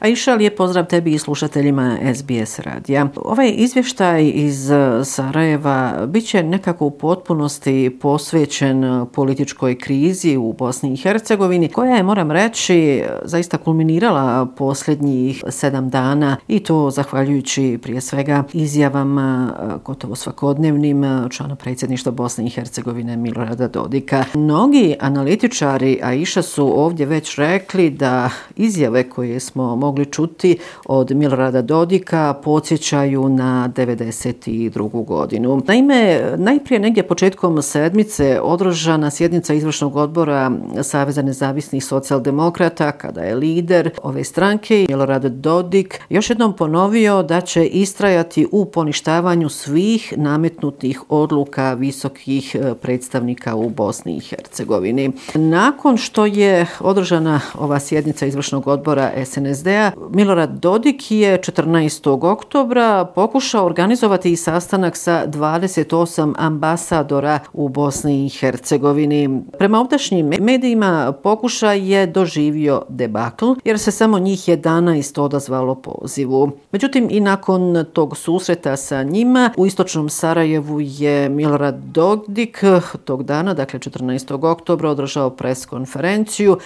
Aisha, lijep pozdrav tebi i slušateljima SBS radija. Ovaj izvještaj iz e, Sarajeva bit će nekako u potpunosti posvećen političkoj krizi u Bosni i Hercegovini, koja je, moram reći, zaista kulminirala posljednjih sedam dana i to zahvaljujući prije svega izjavama e, gotovo svakodnevnim e, člana predsjedništva Bosne i Hercegovine Milorada Dodika. Mnogi analitičari, Aisha su ovdje već rekli da izjave koje smo mogli čuti od Milorada Dodika podsjećaju na 92. godinu. Naime, najprije negdje početkom sedmice održana sjednica izvršnog odbora Saveza nezavisnih socijaldemokrata kada je lider ove stranke Milorad Dodik još jednom ponovio da će istrajati u poništavanju svih nametnutih odluka visokih e, predstavnika u Bosni i Hercegovini. Nakon što je održana ova sjednica izvršnog odbora SNSD SAD-a, Milorad Dodik je 14. oktobra pokušao organizovati i sastanak sa 28 ambasadora u Bosni i Hercegovini. Prema ovdašnjim medijima pokušaj je doživio debakl jer se samo njih 11 odazvalo pozivu. Međutim, i nakon tog susreta sa njima u istočnom Sarajevu je Milorad Dodik tog dana, dakle 14. oktobra, održao pres konferenciju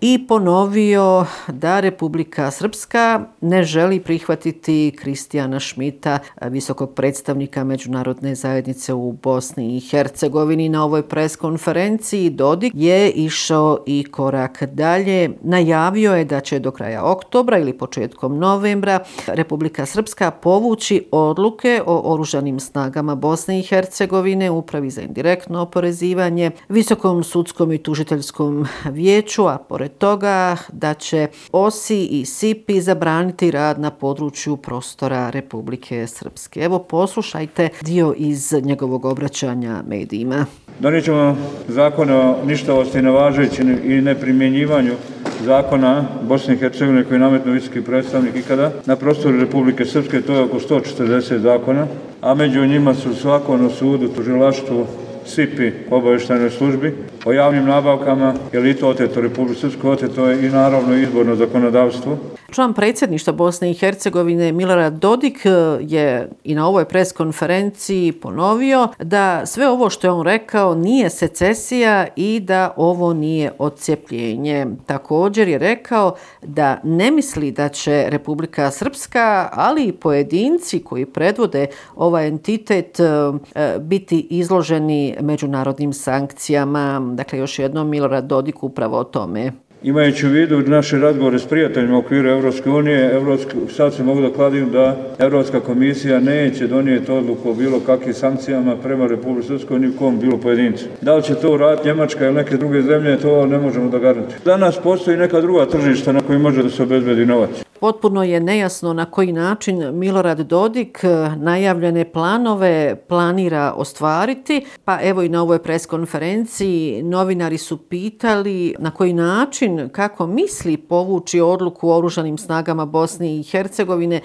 i ponovio da Republika Srpska ne želi prihvatiti Kristijana Šmita, visokog predstavnika Međunarodne zajednice u Bosni i Hercegovini. Na ovoj preskonferenciji Dodik je išao i korak dalje. Najavio je da će do kraja oktobra ili početkom novembra Republika Srpska povući odluke o oružanim snagama Bosne i Hercegovine, upravi za indirektno oporezivanje, Visokom sudskom i tužiteljskom vijeću, a pored toga da će OSI i principi zabraniti rad na području prostora Republike Srpske. Evo poslušajte dio iz njegovog obraćanja medijima. Donećemo zakon o ništavosti i i neprimjenjivanju zakona Bosne i Hercegovine koji nametno visoki predstavnik ikada na prostoru Republike Srpske, to je oko 140 zakona, a među njima su svako na sudu, tužilaštvu, SIPI obaveštajnoj službi o javnim nabavkama, jer i to oteto Republike Srpske, oteto je i naravno izborno zakonodavstvo. Član predsjedništva Bosne i Hercegovine Milorad Dodik eh, je i na ovoj preskonferenciji ponovio da sve ovo što je on rekao nije secesija i da ovo nije odcepljenje. Također je rekao da ne misli da će Republika Srpska, ali i pojedinci koji predvode ovaj entitet eh, biti izloženi međunarodnim sankcijama. Dakle, još jednom Milorad Dodik upravo o tome. Imajući u vidu naše razgovore s prijateljima u okviru Evropske unije, Evropske, sad se mogu da kladim da Evropska komisija neće donijeti odluku o bilo kakvim sankcijama prema Republike Srpskoj ni kom bilo pojedincu. Da li će to uraditi Njemačka ili neke druge zemlje, to ne možemo da garantiti. Danas postoji neka druga tržišta na koji može da se obezbedi novac. Potpuno je nejasno na koji način Milorad Dodik eh, najavljene planove planira ostvariti, pa evo i na ovoj preskonferenciji novinari su pitali na koji način, kako misli povući odluku o oružanim snagama Bosne i Hercegovine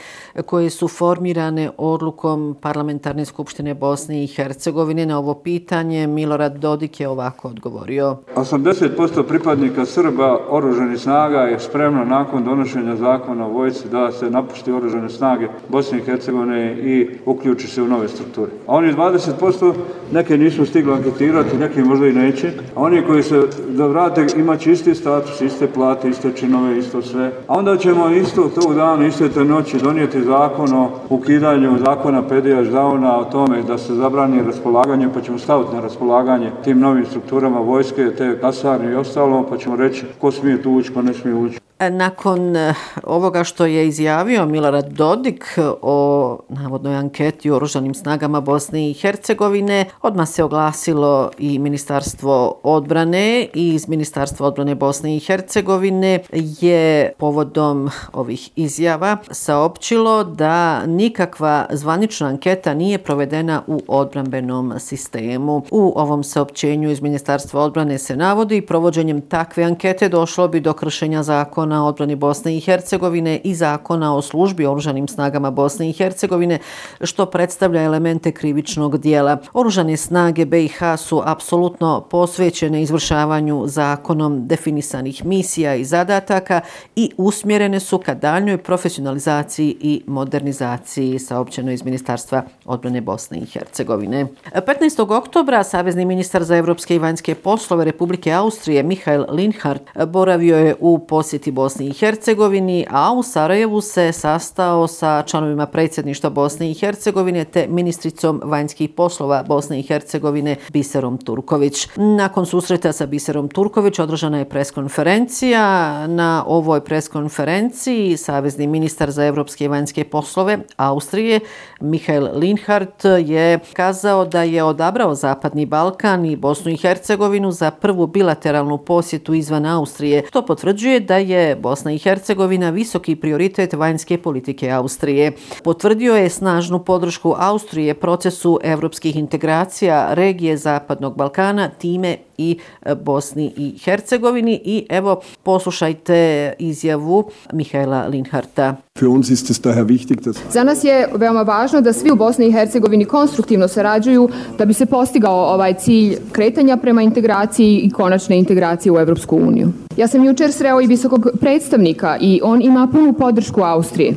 koje su formirane odlukom Parlamentarne skupštine Bosne i Hercegovine. Na ovo pitanje Milorad Dodik je ovako odgovorio. 80% pripadnika Srba oružanih snaga je spremno nakon donošenja zakona na vojci da se napušti oružane snage Bosne i Hercegovine i uključi se u nove strukture. A oni 20% neke nisu stigli anketirati, neke možda i neće. A oni koji se da vrate imaće isti status, iste plate, iste činove, isto sve. A onda ćemo isto tog dana, iste te noći donijeti zakon o ukidanju zakona Pedija Dauna o tome da se zabrani raspolaganje, pa ćemo staviti na raspolaganje tim novim strukturama vojske, te kasarne i ostalo, pa ćemo reći ko smije tu ući, ko ne smije ući. E, nakon e, ovoga što je izjavio Milorad Dodik e, o navodnoj anketi o oružanim snagama Bosne i Hercegovine, odmah se oglasilo i Ministarstvo odbrane i iz Ministarstva odbrane Bosne i Hercegovine je povodom ovih izjava saopćilo da nikakva zvanična anketa nije provedena u odbranbenom sistemu. U ovom saopćenju iz Ministarstva odbrane se navodi provođenjem takve ankete došlo bi do kršenja zakona zakona o odbrani Bosne i Hercegovine i zakona o službi oružanim snagama Bosne i Hercegovine, što predstavlja elemente krivičnog dijela. Oružane snage BiH su apsolutno posvećene izvršavanju zakonom definisanih misija i zadataka i usmjerene su ka daljnjoj profesionalizaciji i modernizaciji, saopćeno iz Ministarstva odbrane Bosne i Hercegovine. 15. oktobra Savezni ministar za evropske i vanjske poslove Republike Austrije Mihael Linhardt boravio je u posjeti Bosni i Hercegovini, a u Sarajevu se sastao sa članovima predsjedništva Bosne i Hercegovine te ministricom vanjskih poslova Bosne i Hercegovine Biserom Turković. Nakon susreta sa Biserom Turković održana je preskonferencija. Na ovoj preskonferenciji Savezni ministar za evropske i vanjske poslove Austrije Mihael Linhardt je kazao da je odabrao Zapadni Balkan i Bosnu i Hercegovinu za prvu bilateralnu posjetu izvan Austrije. To potvrđuje da je Bosna i Hercegovina visoki prioritet vanjske politike Austrije. Potvrdio je snažnu podršku Austrije procesu evropskih integracija regije Zapadnog Balkana, time i e, Bosni i Hercegovini. I evo, poslušajte izjavu Mihajla Linharta. Za nas je veoma važno da svi u Bosni i Hercegovini konstruktivno sarađuju da bi se postigao ovaj cilj kretanja prema integraciji i konačne integracije u Evropsku uniju. Ja sam jučer sreo i visokog predstavnika i on ima punu podršku Austrije.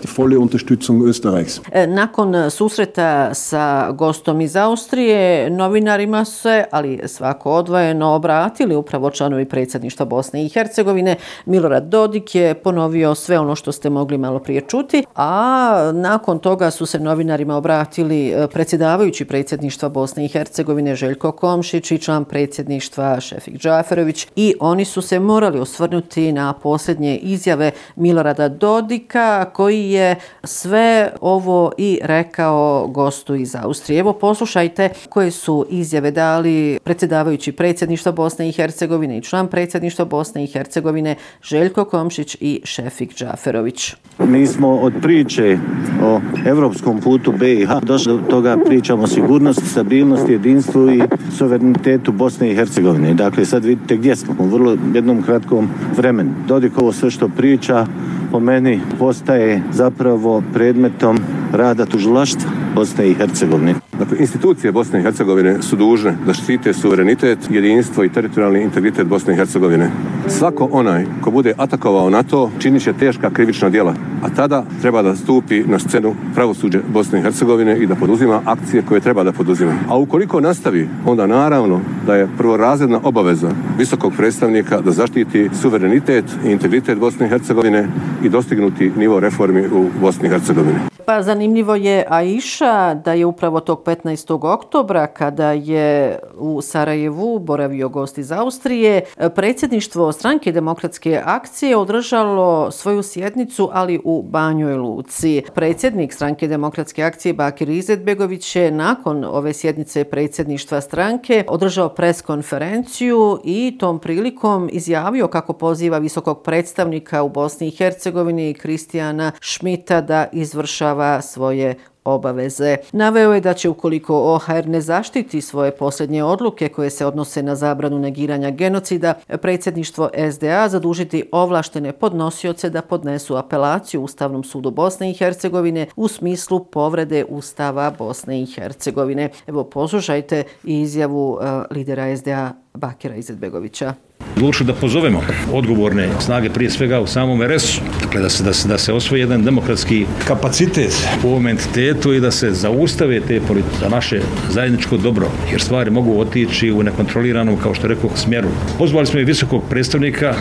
E, nakon susreta sa gostom iz Austrije, novinarima se, ali svako odvojeno, obratili upravo članovi predsjedništva Bosne i Hercegovine. Milorad Dodik je ponovio sve ono što ste mogli malo prije čuti, a nakon toga su se novinarima obratili e, predsjedavajući predsjedništva Bosne i Hercegovine Željko Komšić i član predsjedništva Šefik Džaferović i oni su se morali osvrnuti na posljednje izjave Milorada Dodika koji je sve ovo i rekao gostu iz Austrije. Evo poslušajte koje su izjave dali predsjedavajući predsjedništva Bosne i Hercegovine i član predsjedništva Bosne i Hercegovine Željko Komšić i Šefik Džaferović. Mi smo od priče o evropskom putu BiH došli do toga pričamo o sigurnosti, stabilnosti, jedinstvu i suverenitetu Bosne i Hercegovine. Dakle, sad vidite gdje smo u vrlo jednom kratkom vremenu. Dodik ovo sve što priča po meni postaje zapravo predmetom rada tužilaštva Bosne i Hercegovine. Dakle, institucije Bosne i Hercegovine su dužne da štite suverenitet, jedinstvo i teritorijalni integritet Bosne i Hercegovine. Svako onaj ko bude atakovao na to, činit će teška krivična djela. A tada treba da stupi na scenu pravosuđe Bosne i Hercegovine i da poduzima akcije koje treba da poduzima. A ukoliko nastavi, onda naravno da je prvorazredna obaveza visokog predstavnika da zaštiti suverenitet i integritet Bosne i Hercegovine i dostignuti nivo reformi u Bosni i Hercegovini. Pa zanimljivo je Aisha da je upravo tog 15. oktobra kada je u Sarajevu boravio gost iz Austrije, predsjedništvo stranke demokratske akcije održalo svoju sjednicu, ali u Banjoj Luci. Predsjednik stranke demokratske akcije Bakir Izetbegović je nakon ove sjednice predsjedništva stranke održao preskonferenciju i tom prilikom izjavio kako poziva visokog predstavnika u Bosni i Hercegovini Kristijana Šmita da izvršava izvršava svoje obaveze. Naveo je da će ukoliko OHR ne zaštiti svoje posljednje odluke koje se odnose na zabranu negiranja genocida, predsjedništvo SDA zadužiti ovlaštene podnosioce da podnesu apelaciju Ustavnom sudu Bosne i Hercegovine u smislu povrede Ustava Bosne i Hercegovine. Evo, poslušajte izjavu e, lidera SDA Bakira Izetbegovića odlučili da pozovemo odgovorne snage prije svega u samom RS-u, dakle da se, da se, da se osvoji jedan demokratski kapacitet u ovom entitetu i da se zaustave te politike za naše zajedničko dobro, jer stvari mogu otići u nekontroliranom, kao što rekao, smjeru. Pozvali smo i visokog predstavnika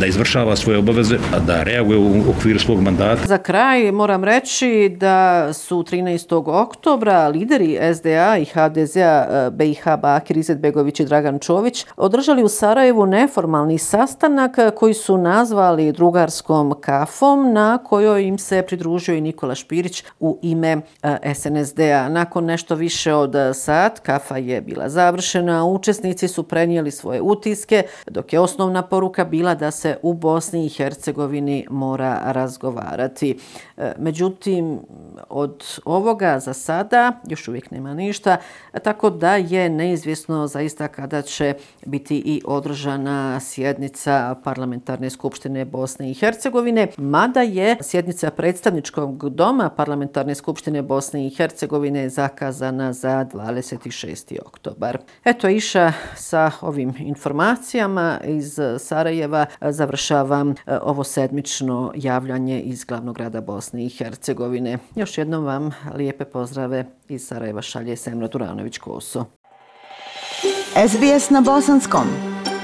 da izvršava svoje obaveze, da reaguje u okviru svog mandata. Za kraj moram reći da su 13. oktobra lideri SDA i HDZ-a BiH Bakir Izetbegović i Dragan Čović održali u Sarajevu neformalno neformalni sastanak koji su nazvali drugarskom kafom na kojoj im se pridružio i Nikola Špirić u ime eh, SNSD-a. Nakon nešto više od eh, sat kafa je bila završena, učesnici su prenijeli svoje utiske, dok je osnovna poruka bila da se u Bosni i Hercegovini mora razgovarati. Eh, međutim, od ovoga za sada još uvijek nema ništa, tako da je neizvjesno zaista kada će biti i održana sjednica Parlamentarne skupštine Bosne i Hercegovine, mada je sjednica predstavničkog doma Parlamentarne skupštine Bosne i Hercegovine zakazana za 26. oktobar. Eto iša sa ovim informacijama iz Sarajeva završavam e, ovo sedmično javljanje iz glavnog grada Bosne i Hercegovine. Još jednom vam lijepe pozdrave iz Sarajeva šalje Semra Turanović-Koso. SBS na bosanskom.